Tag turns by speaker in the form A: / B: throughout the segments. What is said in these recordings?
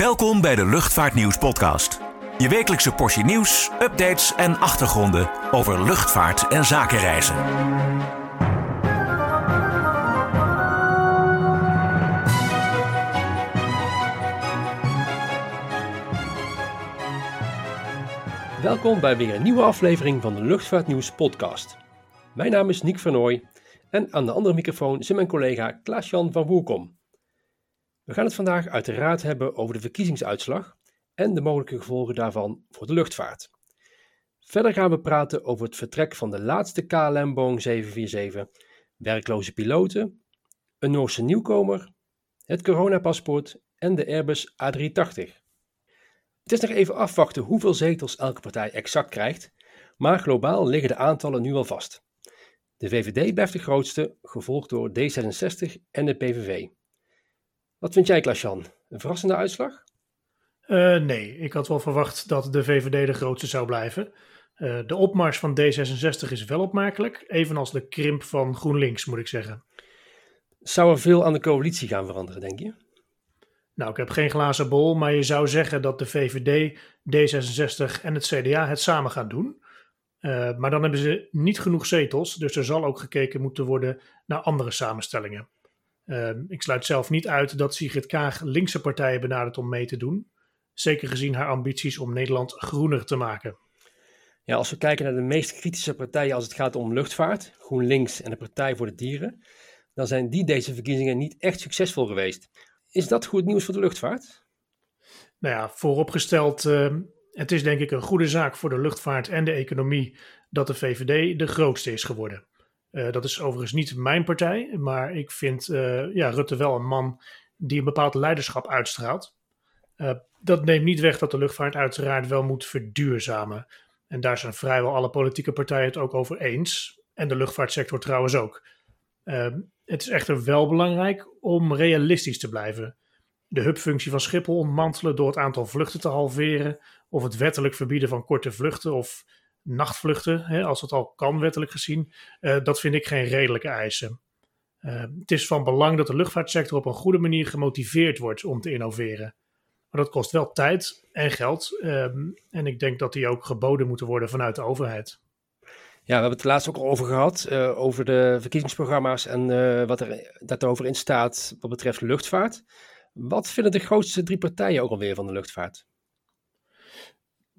A: Welkom bij de Luchtvaartnieuws podcast. Je wekelijkse portie nieuws, updates en achtergronden over luchtvaart en zakenreizen.
B: Welkom bij weer een nieuwe aflevering van de Luchtvaartnieuws podcast. Mijn naam is Nick Vernooy en aan de andere microfoon zit mijn collega Klaas-Jan van Woerkom. We gaan het vandaag uiteraard hebben over de verkiezingsuitslag en de mogelijke gevolgen daarvan voor de luchtvaart. Verder gaan we praten over het vertrek van de laatste KLM Boeing 747, werkloze piloten, een Noorse nieuwkomer, het coronapaspoort en de Airbus A380. Het is nog even afwachten hoeveel zetels elke partij exact krijgt, maar globaal liggen de aantallen nu al vast. De VVD blijft de grootste, gevolgd door D66 en de PVV. Wat vind jij, Klaas-Jan? Een verrassende uitslag?
C: Uh, nee, ik had wel verwacht dat de VVD de grootste zou blijven. Uh, de opmars van D66 is wel opmerkelijk, evenals de krimp van GroenLinks, moet ik zeggen.
B: Zou er veel aan de coalitie gaan veranderen, denk je?
C: Nou, ik heb geen glazen bol, maar je zou zeggen dat de VVD, D66 en het CDA het samen gaan doen. Uh, maar dan hebben ze niet genoeg zetels, dus er zal ook gekeken moeten worden naar andere samenstellingen. Uh, ik sluit zelf niet uit dat Sigrid Kaag linkse partijen benadert om mee te doen. Zeker gezien haar ambities om Nederland groener te maken.
B: Ja, als we kijken naar de meest kritische partijen als het gaat om luchtvaart, GroenLinks en de Partij voor de Dieren, dan zijn die deze verkiezingen niet echt succesvol geweest. Is dat goed nieuws voor de luchtvaart?
C: Nou ja, vooropgesteld, uh, het is denk ik een goede zaak voor de luchtvaart en de economie dat de VVD de grootste is geworden. Uh, dat is overigens niet mijn partij, maar ik vind uh, ja, Rutte wel een man die een bepaald leiderschap uitstraalt. Uh, dat neemt niet weg dat de luchtvaart uiteraard wel moet verduurzamen. En daar zijn vrijwel alle politieke partijen het ook over eens. En de luchtvaartsector trouwens ook. het is echter wel belangrijk om realistisch te blijven. De hubfunctie van Schiphol ontmantelen door het aantal vluchten te halveren, of het wettelijk verbieden van korte vluchten, of nachtvluchten, hè, als het al kan wettelijk gezien, uh, dat vind ik geen redelijke eisen. Uh, het is van belang dat de luchtvaartsector op een goede manier gemotiveerd wordt om te innoveren. Maar dat kost wel tijd en geld. Um, en ik denk dat die ook geboden moeten worden vanuit de overheid.
B: Ja, we hebben het laatst ook al over gehad, uh, over de verkiezingsprogramma's en wat er daarover in staat wat betreft luchtvaart. Wat vinden de grootste drie partijen ook alweer van de luchtvaart?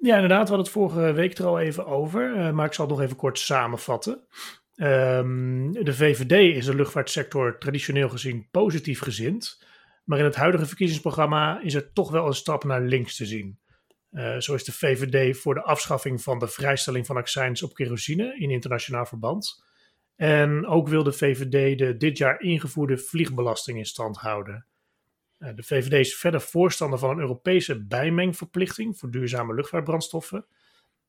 C: Ja, inderdaad, we hadden het vorige week er al even over, uh, maar ik zal het nog even kort samenvatten. Um, de VVD is de luchtvaartsector traditioneel gezien positief gezind, maar in het huidige verkiezingsprogramma is er toch wel een stap naar links te zien. Uh, zo is de VVD voor de afschaffing van de vrijstelling van accijns op kerosine in internationaal verband. En ook wil de VVD de dit jaar ingevoerde vliegbelasting in stand houden. Eh, de VVD is verder voorstander van een Europese bijmengverplichting voor duurzame luchtvaartbrandstoffen.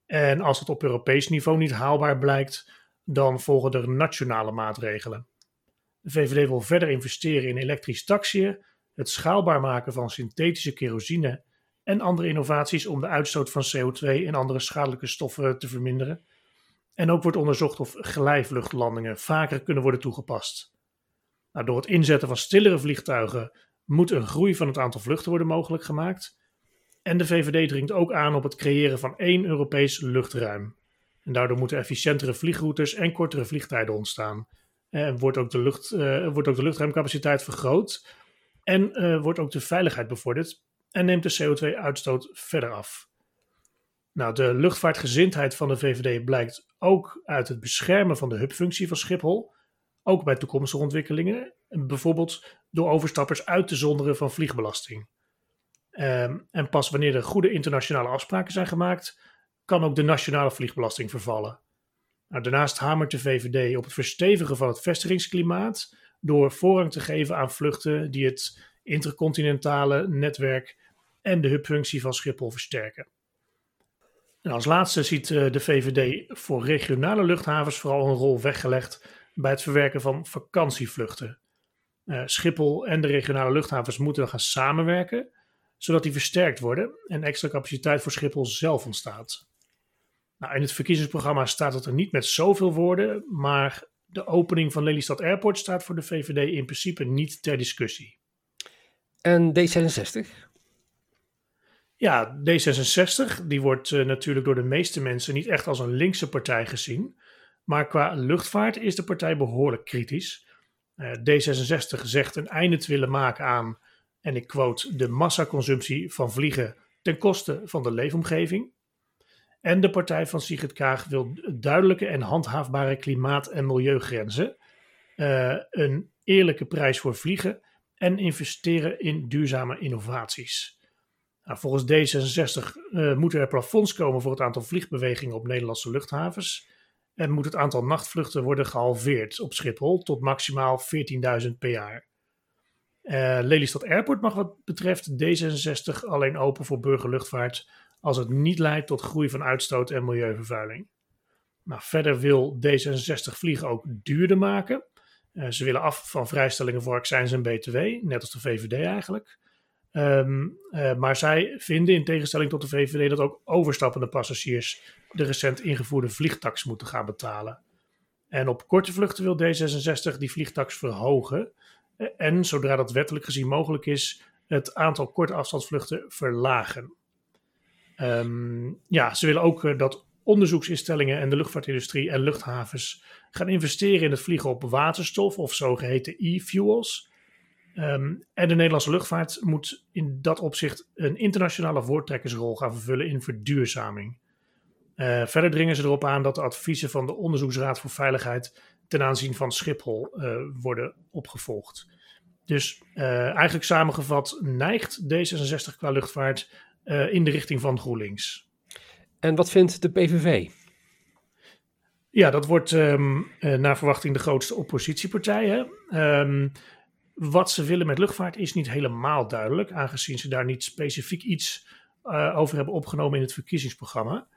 C: En als het op Europees niveau niet haalbaar blijkt, dan volgen er nationale maatregelen. De VVD wil verder investeren in elektrisch taxiën, het schaalbaar maken van synthetische kerosine en andere innovaties om de uitstoot van CO2 en andere schadelijke stoffen te verminderen. En ook wordt onderzocht of glijvluchtlandingen vaker kunnen worden toegepast. Nou, door het inzetten van stillere vliegtuigen moet een groei van het aantal vluchten worden mogelijk gemaakt. En de VVD dringt ook aan op het creëren van één Europees luchtruim. En daardoor moeten efficiëntere vliegroutes en kortere vliegtijden ontstaan. En wordt ook de, lucht, uh, wordt ook de luchtruimcapaciteit vergroot. En uh, wordt ook de veiligheid bevorderd. En neemt de CO2-uitstoot verder af. Nou, de luchtvaartgezindheid van de VVD blijkt ook uit het beschermen van de hubfunctie van Schiphol. Ook bij toekomstige ontwikkelingen. Bijvoorbeeld door overstappers uit te zonderen van vliegbelasting. Um, en pas wanneer er goede internationale afspraken zijn gemaakt, kan ook de nationale vliegbelasting vervallen. Nou, daarnaast hamert de VVD op het verstevigen van het vestigingsklimaat door voorrang te geven aan vluchten die het intercontinentale netwerk en de hubfunctie van Schiphol versterken. En als laatste ziet eh, de VVD voor regionale luchthavens vooral een rol weggelegd bij het verwerken van vakantievluchten. Uh, Schiphol en de regionale luchthavens moeten gaan samenwerken, zodat die versterkt worden en extra capaciteit voor Schiphol zelf ontstaat. Nou, in het verkiezingsprogramma staat het er niet met zoveel woorden, maar de opening van Lelystad Airport staat voor de VVD in principe niet ter discussie.
B: En D66?
C: Ja, D66 die wordt natuurlijk door de meeste mensen niet echt als een linkse partij gezien. Maar qua luchtvaart is de partij behoorlijk kritisch. D66 zegt een einde te willen maken aan, en ik quote, de massaconsumptie van vliegen ten koste van de leefomgeving. En de partij van Sigrid Kaag wil duidelijke en handhaafbare klimaat- en milieugrenzen, uh, een eerlijke prijs voor vliegen en investeren in duurzame innovaties. Nou, volgens D66 uh, eh, moeten er plafonds komen voor het aantal vliegbewegingen op Nederlandse luchthavens. En moet het aantal nachtvluchten worden gehalveerd op Schiphol tot maximaal 14.000 per jaar. Uh, Lelystad Airport mag wat betreft D66 alleen open voor burgerluchtvaart als het niet leidt tot groei van uitstoot en milieuvervuiling. Nou, verder wil D66 vliegen ook duurder maken. Uh, ze willen af van vrijstellingen voor accijns en btw, net als de VVD eigenlijk. Um, uh, maar zij vinden in tegenstelling tot de VVD dat ook overstappende passagiers de recent ingevoerde vliegtax moeten gaan betalen. En op korte vluchten wil D66 die vliegtax verhogen. En zodra dat wettelijk gezien mogelijk is, het aantal korte afstandsvluchten verlagen. Um, ja, ze willen ook uh, dat onderzoeksinstellingen en de luchtvaartindustrie en luchthavens gaan investeren in het vliegen op waterstof of zogeheten e-fuels. Um, en de Nederlandse luchtvaart moet in dat opzicht een internationale voortrekkersrol gaan vervullen in verduurzaming. Uh, verder dringen ze erop aan dat de adviezen van de Onderzoeksraad voor Veiligheid ten aanzien van Schiphol uh, worden opgevolgd. Dus uh, eigenlijk samengevat neigt D66 qua luchtvaart in de richting van GroenLinks.
B: En wat vindt de PVV?
C: Ja, dat wordt um, naar verwachting de grootste oppositiepartij. Um, wat ze willen met luchtvaart is niet helemaal duidelijk, aangezien ze daar niet specifiek iets over hebben opgenomen in het verkiezingsprogramma.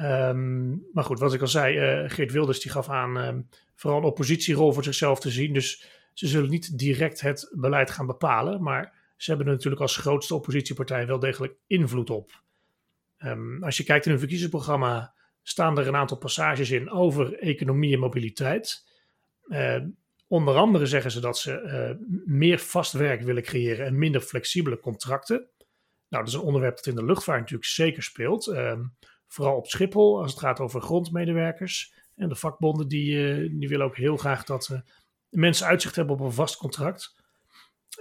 C: Um, maar goed, wat ik al zei, uh, Geert Wilders die gaf aan um, vooral een oppositierol voor zichzelf te zien. Dus ze zullen niet direct het beleid gaan bepalen, maar ze hebben er natuurlijk als grootste oppositiepartij wel degelijk invloed op. Um, als je kijkt in hun verkiezingsprogramma, staan er een aantal passages in over economie en mobiliteit. Onder andere zeggen ze dat ze uh, meer vast werk willen creëren en minder flexibele contracten. Nou, dat is een onderwerp dat in de luchtvaart natuurlijk zeker speelt. Vooral op Schiphol, als het gaat over grondmedewerkers. En de vakbonden die, uh, die willen ook heel graag dat mensen uitzicht hebben op een vast contract.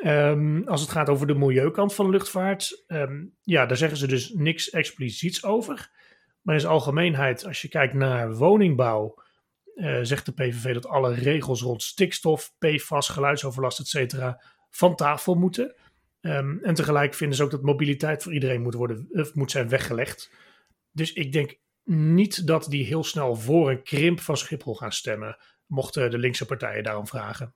C: Um, als het gaat over de milieukant van de luchtvaart, um, ja, daar zeggen ze dus niks expliciets over. Maar in zijn algemeenheid, als je kijkt naar woningbouw, uh, zegt de PVV dat alle regels rond stikstof, PFAS, geluidsoverlast, etc. van tafel moeten. Um, en tegelijk vinden ze ook dat mobiliteit voor iedereen moet, worden, moet zijn weggelegd. Dus ik denk niet dat die heel snel voor een krimp van Schiphol gaan stemmen, mochten de linkse partijen daarom vragen.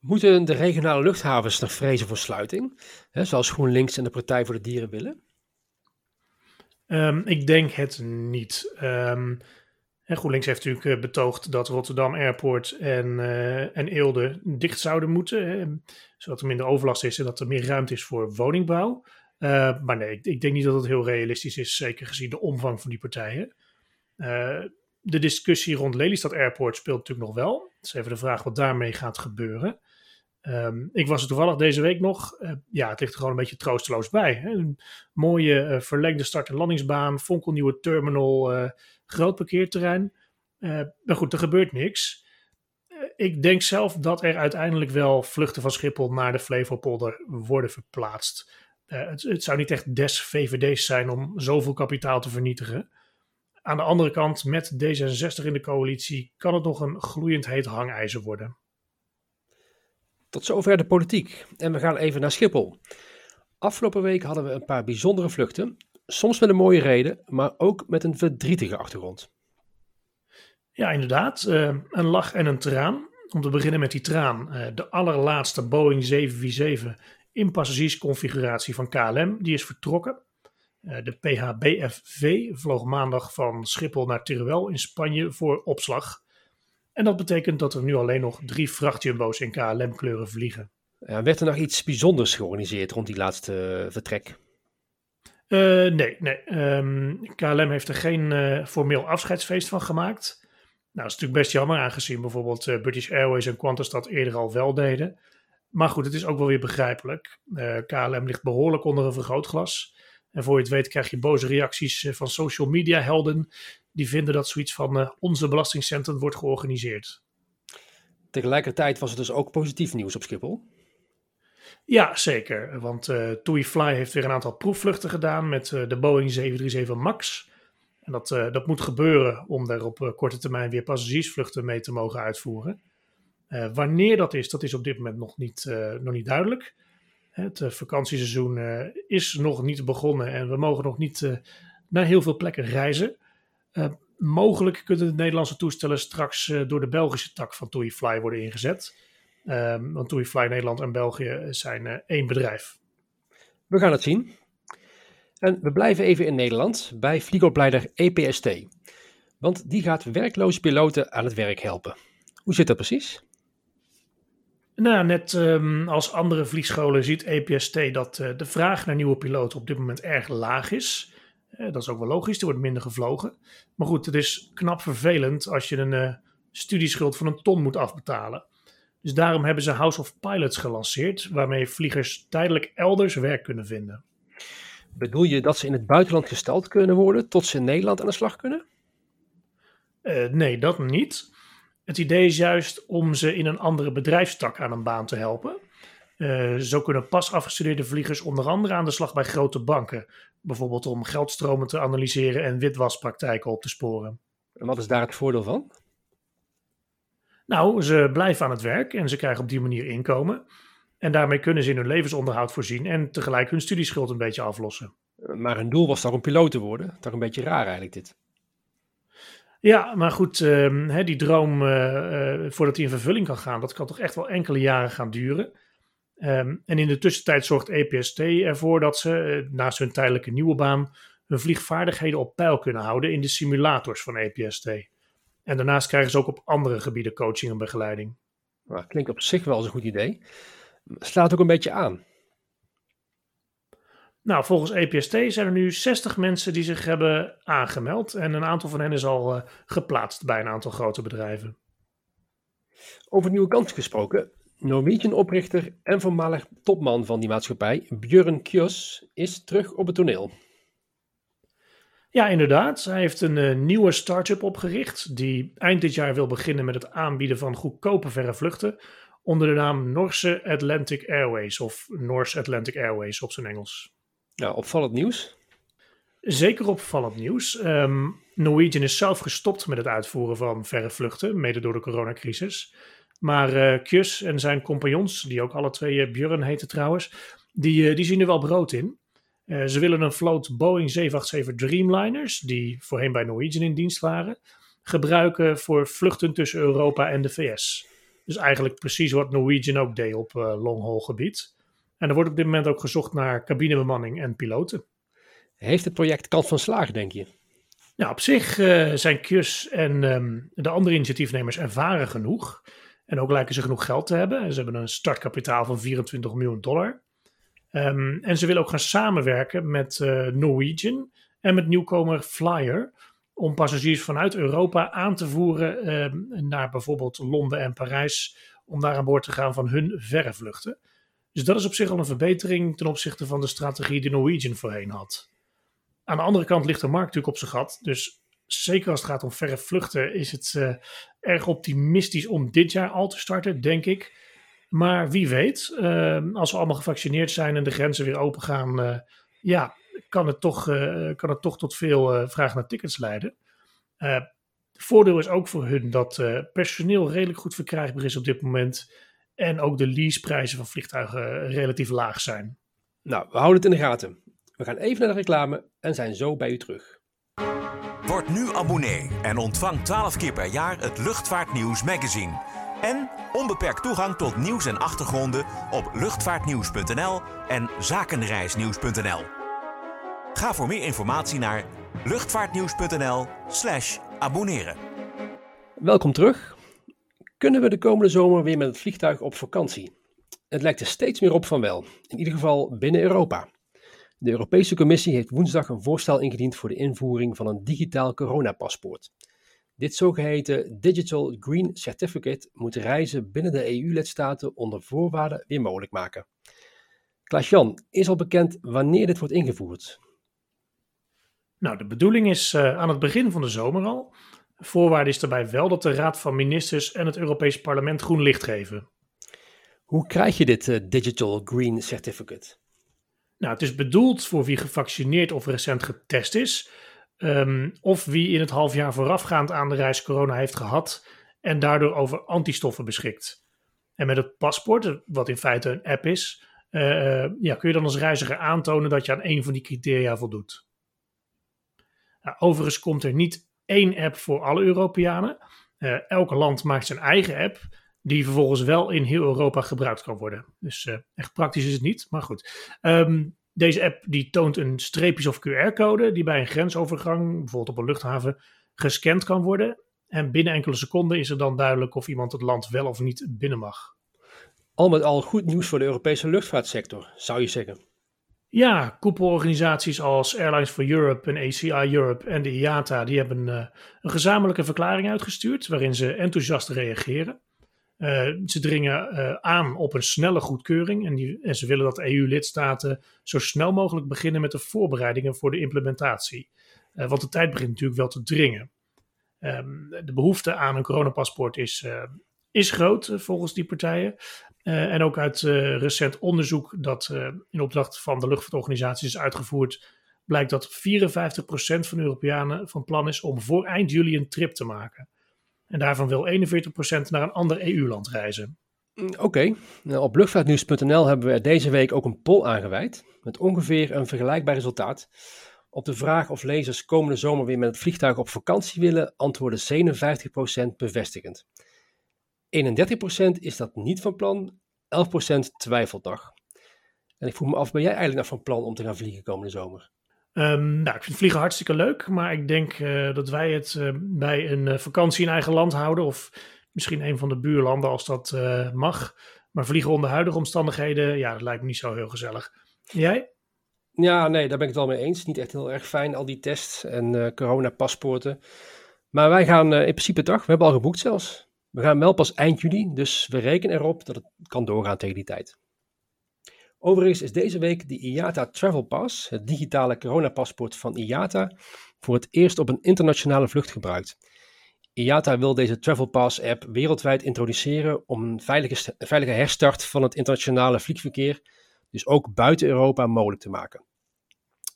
B: Moeten de regionale luchthavens nog vrezen voor sluiting? Hè, zoals GroenLinks en de Partij voor de Dieren willen?
C: Um, ik denk het niet. Um, GroenLinks heeft natuurlijk uh, betoogd dat Rotterdam Airport en, uh, en Eelde dicht zouden moeten. Hè, zodat er minder overlast is en dat er meer ruimte is voor woningbouw. Uh, maar nee, ik, ik, denk niet dat het heel realistisch is, zeker gezien de omvang van die partijen. de discussie rond Lelystad Airport speelt natuurlijk nog wel. Het is even de vraag wat daarmee gaat gebeuren. Um, ik was er toevallig deze week nog. Uh, ja, het ligt er gewoon een beetje troosteloos bij. Hè? Een mooie verlengde start- en landingsbaan, fonkelnieuwe terminal, groot parkeerterrein. maar goed, er gebeurt niks. ik denk zelf dat er uiteindelijk wel vluchten van Schiphol naar de Flevopolder worden verplaatst. Het, het, zou niet echt des VVD's zijn om zoveel kapitaal te vernietigen. Aan de andere kant, met D66 in de coalitie, kan het nog een gloeiend heet hangijzer worden.
B: Tot zover de politiek. En we gaan even naar Schiphol. Afgelopen week hadden we een paar bijzondere vluchten. Soms met een mooie reden, maar ook met een verdrietige achtergrond.
C: Ja, inderdaad. Uh, een lach en een traan. Om te beginnen met die traan. Uh, de allerlaatste Boeing 747 in passagiersconfiguratie van KLM, die is vertrokken. Uh, de PHBFV vloog maandag van Schiphol naar Teruel in Spanje voor opslag. En dat betekent dat er nu alleen nog drie vrachtjumbo's in KLM-kleuren vliegen.
B: Ja, werd er nog iets bijzonders georganiseerd rond die laatste uh, vertrek?
C: Uh, nee, nee. Um, KLM heeft er geen uh, formeel afscheidsfeest van gemaakt. Nou, dat is natuurlijk best jammer, aangezien bijvoorbeeld British Airways en Qantas dat eerder al wel deden. Maar goed, het is ook wel weer begrijpelijk. KLM ligt behoorlijk onder een vergrootglas. En voor je het weet krijg je boze reacties van social media helden die vinden dat zoiets van onze belastingcentrum wordt georganiseerd.
B: Tegelijkertijd was het dus ook positief nieuws op Schiphol.
C: Ja, zeker. Want uh, TUI Fly heeft weer een aantal proefvluchten gedaan met uh, de Boeing 737 MAX. En dat, dat moet gebeuren om daar op korte termijn weer passagiersvluchten mee te mogen uitvoeren. Wanneer dat is, dat is op dit moment nog niet, nog niet duidelijk. Het vakantieseizoen is nog niet begonnen en we mogen nog niet naar heel veel plekken reizen. mogelijk kunnen de Nederlandse toestellen straks door de Belgische tak van TUI Fly worden ingezet. Um, want TUI Fly Nederland en België zijn één bedrijf.
B: We gaan het zien. En we blijven even in Nederland bij vliegopleider EPST. Want die gaat werkloze piloten aan het werk helpen. Hoe zit dat precies?
C: Nou, net um, als andere vliegscholen ziet EPST dat uh, de vraag naar nieuwe piloten op dit moment erg laag is. Uh, dat is ook wel logisch, er wordt minder gevlogen. Maar goed, het is knap vervelend als je een studieschuld van een ton moet afbetalen. Dus daarom hebben ze House of Pilots gelanceerd, waarmee vliegers tijdelijk elders werk kunnen vinden.
B: Bedoel je dat ze in het buitenland gesteld kunnen worden tot ze in Nederland aan de slag kunnen?
C: Nee, dat niet. Het idee is juist om ze in een andere bedrijfstak aan een baan te helpen. Uh, zo kunnen pas afgestudeerde vliegers onder andere aan de slag bij grote banken. Bijvoorbeeld om geldstromen te analyseren en witwaspraktijken op te sporen.
B: En wat is daar het voordeel van?
C: Nou, ze blijven aan het werk en ze krijgen op die manier inkomen. En daarmee kunnen ze in hun levensonderhoud voorzien en tegelijk hun studieschuld een beetje aflossen.
B: Maar hun doel was toch een piloot te worden? Toch een beetje raar eigenlijk dit.
C: Ja, maar goed, uh, die droom uh, uh, voordat hij in vervulling kan gaan, dat kan toch echt wel enkele jaren gaan duren. Um, en in de tussentijd zorgt EPST ervoor dat ze, eh, naast hun tijdelijke nieuwe baan, hun vliegvaardigheden op peil kunnen houden in de simulators van EPST. En daarnaast krijgen ze ook op andere gebieden coaching en begeleiding.
B: Klinkt op zich wel als een goed idee. Slaat ook een beetje aan.
C: Nou, volgens EPST zijn er nu 60 mensen die zich hebben aangemeld. En een aantal van hen is al uh, geplaatst bij een aantal grote bedrijven.
B: Over nieuwe kansen gesproken. Norwegian-oprichter en voormalig topman van die maatschappij, Björn Kjos, is terug op het toneel.
C: Ja, inderdaad. Hij heeft een uh, nieuwe start-up opgericht die eind dit jaar wil beginnen met het aanbieden van goedkope verre vluchten onder de naam Norse Atlantic Airways of Norse Atlantic Airways op zijn Engels.
B: Ja, opvallend nieuws.
C: Zeker opvallend nieuws. Um, Norwegian is zelf gestopt met het uitvoeren van verre vluchten, mede door de coronacrisis. Maar uh, en zijn compagnons, die ook alle twee uh, Björn heten trouwens, die, die zien er wel brood in. Ze willen een vloot Boeing 787 Dreamliners, die voorheen bij Norwegian in dienst waren, gebruiken voor vluchten tussen Europa en de VS. Dus eigenlijk precies wat Norwegian ook deed op long-haul gebied. En er wordt op dit moment ook gezocht naar cabinebemanning en piloten.
B: Heeft het project kans van slagen, denk je?
C: Nou, op zich uh, zijn Kjus en um, de andere initiatiefnemers ervaren genoeg. En ook lijken ze genoeg geld te hebben. Ze hebben een startkapitaal van 24 miljoen dollar. Um, en ze willen ook gaan samenwerken met uh, Norwegian en met nieuwkomer Flyer om passagiers vanuit Europa aan te voeren um, naar bijvoorbeeld Londen en Parijs om daar aan boord te gaan van hun verre vluchten. Dus dat is op zich al een verbetering ten opzichte van de strategie die Norwegian voorheen had. Aan de andere kant ligt de markt natuurlijk op zijn gat, dus zeker als het gaat om verre vluchten is het uh, erg optimistisch om dit jaar al te starten, denk ik. Maar wie weet, uh, als we allemaal gevaccineerd zijn en de grenzen weer open gaan, uh, ja, kan het, toch, kan het toch tot veel vraag naar tickets leiden. voordeel is ook voor hun dat personeel redelijk goed verkrijgbaar is op dit moment. En ook de leaseprijzen van vliegtuigen relatief laag zijn.
B: Nou, we houden het in de gaten. We gaan even naar de reclame en zijn zo bij u terug.
A: Word nu abonnee en ontvang 12 keer per jaar het Luchtvaartnieuws magazine. En onbeperkt toegang tot nieuws en achtergronden op luchtvaartnieuws.nl en zakenreisnieuws.nl. Ga voor meer informatie naar luchtvaartnieuws.nl/slash abonneren.
B: Welkom terug. Kunnen we de komende zomer weer met het vliegtuig op vakantie? Het lijkt er steeds meer op van wel, in ieder geval binnen Europa. De Europese Commissie heeft woensdag een voorstel ingediend voor de invoering van een digitaal coronapaspoort. Dit zogeheten Digital Green Certificate moet reizen binnen de EU-lidstaten onder voorwaarden weer mogelijk maken. Klaas-Jan, is al bekend wanneer dit wordt ingevoerd?
C: Nou, de bedoeling is uh, aan het begin van de zomer al. Voorwaarde is daarbij wel dat de Raad van Ministers en het Europees Parlement groen licht geven.
B: Hoe krijg je dit uh, Digital Green Certificate?
C: Nou, het is bedoeld voor wie gevaccineerd of recent getest is, um, of wie in het half jaar voorafgaand aan de reis corona heeft gehad en daardoor over antistoffen beschikt. En met het paspoort, wat in feite een app is, uh, ja, kun je dan als reiziger aantonen dat je aan een van die criteria voldoet. Nou, overigens komt er niet één app voor alle Europeanen. Uh, elke land maakt zijn eigen app, die vervolgens wel in heel Europa gebruikt kan worden. Dus uh, echt praktisch is het niet, maar goed. Um, deze app die toont een streepjes- of QR-code die bij een grensovergang, bijvoorbeeld op een luchthaven, gescand kan worden. En binnen enkele seconden is er dan duidelijk of iemand het land wel of niet binnen mag.
B: Al met al goed nieuws voor de Europese luchtvaartsector, zou je zeggen.
C: Ja, koepelorganisaties als Airlines for Europe en ACI Europe en de IATA die hebben uh, een gezamenlijke verklaring uitgestuurd waarin ze enthousiast reageren. Uh, ze dringen uh, aan op een snelle goedkeuring en, die, ze willen dat EU-lidstaten zo snel mogelijk beginnen met de voorbereidingen voor de implementatie. want de tijd begint natuurlijk wel te dringen. Um, de behoefte aan een coronapaspoort is, is groot volgens die partijen. Uh, en ook uit uh, recent onderzoek dat uh, in opdracht van de luchtvaartorganisaties is uitgevoerd, blijkt dat 54% van Europeanen van plan is om voor eind juli een trip te maken. En daarvan wil 41% naar een ander EU-land reizen.
B: Mm, oké, nou, op luchtvaartnieuws.nl hebben we deze week ook een poll aangeweid met ongeveer een vergelijkbaar resultaat. Op de vraag of lezers komende zomer weer met het vliegtuig op vakantie willen, antwoordde 57% bevestigend. 31% is dat niet van plan, 11% twijfelt nog. En ik vroeg me af, ben jij eigenlijk nog van plan om te gaan vliegen komende zomer?
C: Um, nou, ik vind vliegen hartstikke leuk, maar ik denk uh, dat wij het uh, bij een uh, vakantie in eigen land houden, of misschien een van de buurlanden als dat mag. Maar vliegen onder huidige omstandigheden, ja, dat lijkt me niet zo heel gezellig. Jij?
B: Ja, nee, daar ben ik het wel mee eens. Niet echt heel erg fijn, al die tests en coronapaspoorten. Maar wij gaan in principe toch, we hebben al geboekt zelfs. We gaan wel pas eind juli, dus we rekenen erop dat het kan doorgaan tegen die tijd. Overigens is deze week de IATA Travel Pass, het digitale coronapaspoort van IATA, voor het eerst op een internationale vlucht gebruikt. IATA wil deze Travel Pass app wereldwijd introduceren om een veilige, veilige herstart van het internationale vliegverkeer, dus ook buiten Europa, mogelijk te maken.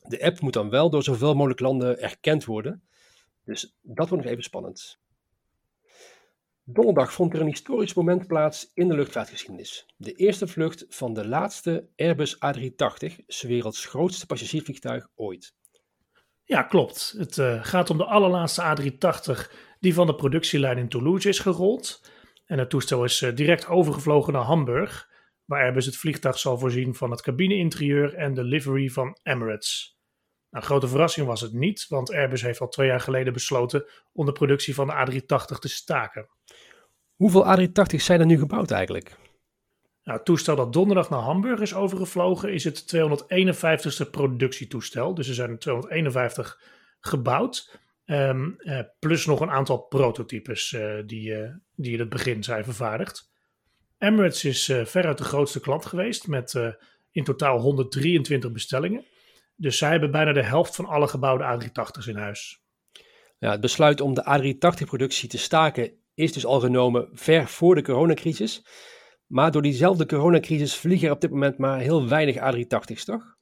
B: De app moet dan wel door zoveel mogelijk landen erkend worden, dus dat wordt nog even spannend. Donderdag vond er een historisch moment plaats in de luchtvaartgeschiedenis. De eerste vlucht van de laatste Airbus A380, 's werelds grootste passagiersvliegtuig ooit.
C: Ja, klopt. Het uh, gaat om de allerlaatste A380 die van de productielijn in Toulouse is gerold. En het toestel is uh, direct overgevlogen naar Hamburg, waar Airbus het vliegtuig zal voorzien van het cabineinterieur en de livery van Emirates. Nou, grote verrassing was het niet, want Airbus heeft al twee jaar geleden besloten om de productie van de A380 te staken.
B: Hoeveel A380 zijn er nu gebouwd eigenlijk?
C: Nou, het toestel dat donderdag naar Hamburg is overgevlogen is het 251ste productietoestel. Dus er zijn er 251 gebouwd. Um, uh, plus nog een aantal prototypes uh, die, uh, die in het begin zijn vervaardigd. Emirates is veruit de grootste klant geweest met in totaal 123 bestellingen. Dus zij hebben bijna de helft van alle gebouwde A380's in huis.
B: Ja, het besluit om de A380-productie te staken is dus al genomen ver voor de coronacrisis. Maar door diezelfde coronacrisis vliegen er op dit moment maar heel weinig A380's, toch?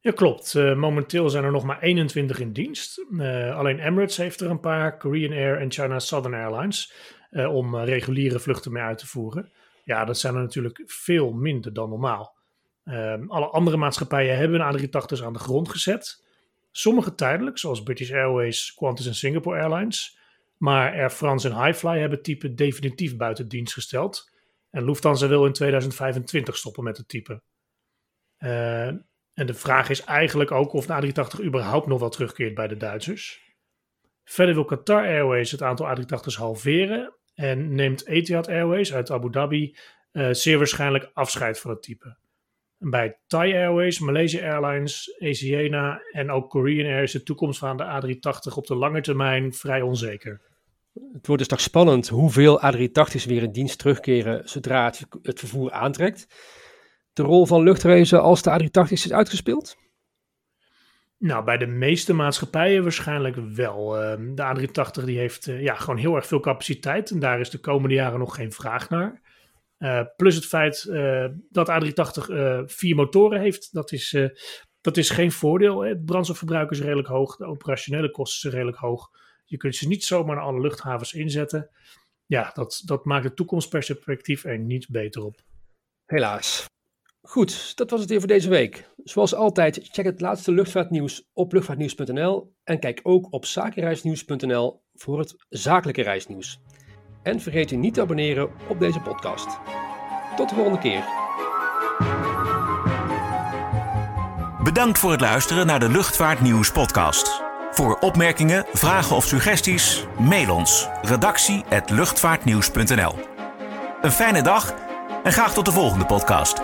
C: Ja, klopt. Uh, momenteel zijn er nog maar 21 in dienst. Uh, alleen Emirates heeft er een paar, Korean Air en China Southern Airlines, uh, om reguliere vluchten mee uit te voeren. Ja, dat zijn er natuurlijk veel minder dan normaal. Ehm, alle andere maatschappijen hebben A380's aan de grond gezet. Sommige tijdelijk, zoals British Airways, Qantas en Singapore Airlines. Maar Air France en Highfly hebben het type definitief buiten dienst gesteld. En Lufthansa wil in 2025 stoppen met het type. Uh, en de vraag is eigenlijk ook of de A380 überhaupt nog wel terugkeert bij de Duitsers. Verder wil Qatar Airways het aantal A380's halveren. En neemt Etihad Airways uit Abu Dhabi uh, zeer waarschijnlijk afscheid van het type. Bij Thai Airways, Malaysia Airlines, Asiana en ook Korean Air is de toekomst van de A380 op de lange termijn vrij onzeker.
B: Het wordt dus toch spannend hoeveel A380's weer in dienst terugkeren zodra het, het vervoer aantrekt. De rol van luchtreizen als de A380 is uitgespeeld?
C: Nou, bij de meeste maatschappijen waarschijnlijk wel. Ehm, de A380 die heeft eh, ja, gewoon heel erg veel capaciteit en daar is de komende jaren nog geen vraag naar. Uh, plus het feit uh, dat A380 vier motoren heeft, dat is, dat is geen voordeel. Het brandstofverbruik is redelijk hoog, de operationele kosten zijn redelijk hoog. Je kunt ze niet zomaar naar alle luchthavens inzetten. Ja, dat, dat maakt het toekomstperspectief er niet beter op.
B: Helaas. Goed, dat was het weer voor deze week. Zoals altijd, check het laatste luchtvaartnieuws op luchtvaartnieuws.nl en kijk ook op zakenreisnieuws.nl voor het zakelijke reisnieuws. En vergeet je niet te abonneren op deze podcast. Tot de volgende keer.
A: Bedankt voor het luisteren naar de Luchtvaartnieuws podcast. Voor opmerkingen, vragen of suggesties, mail ons redactie@luchtvaartnieuws.nl. Een fijne dag en graag tot de volgende podcast.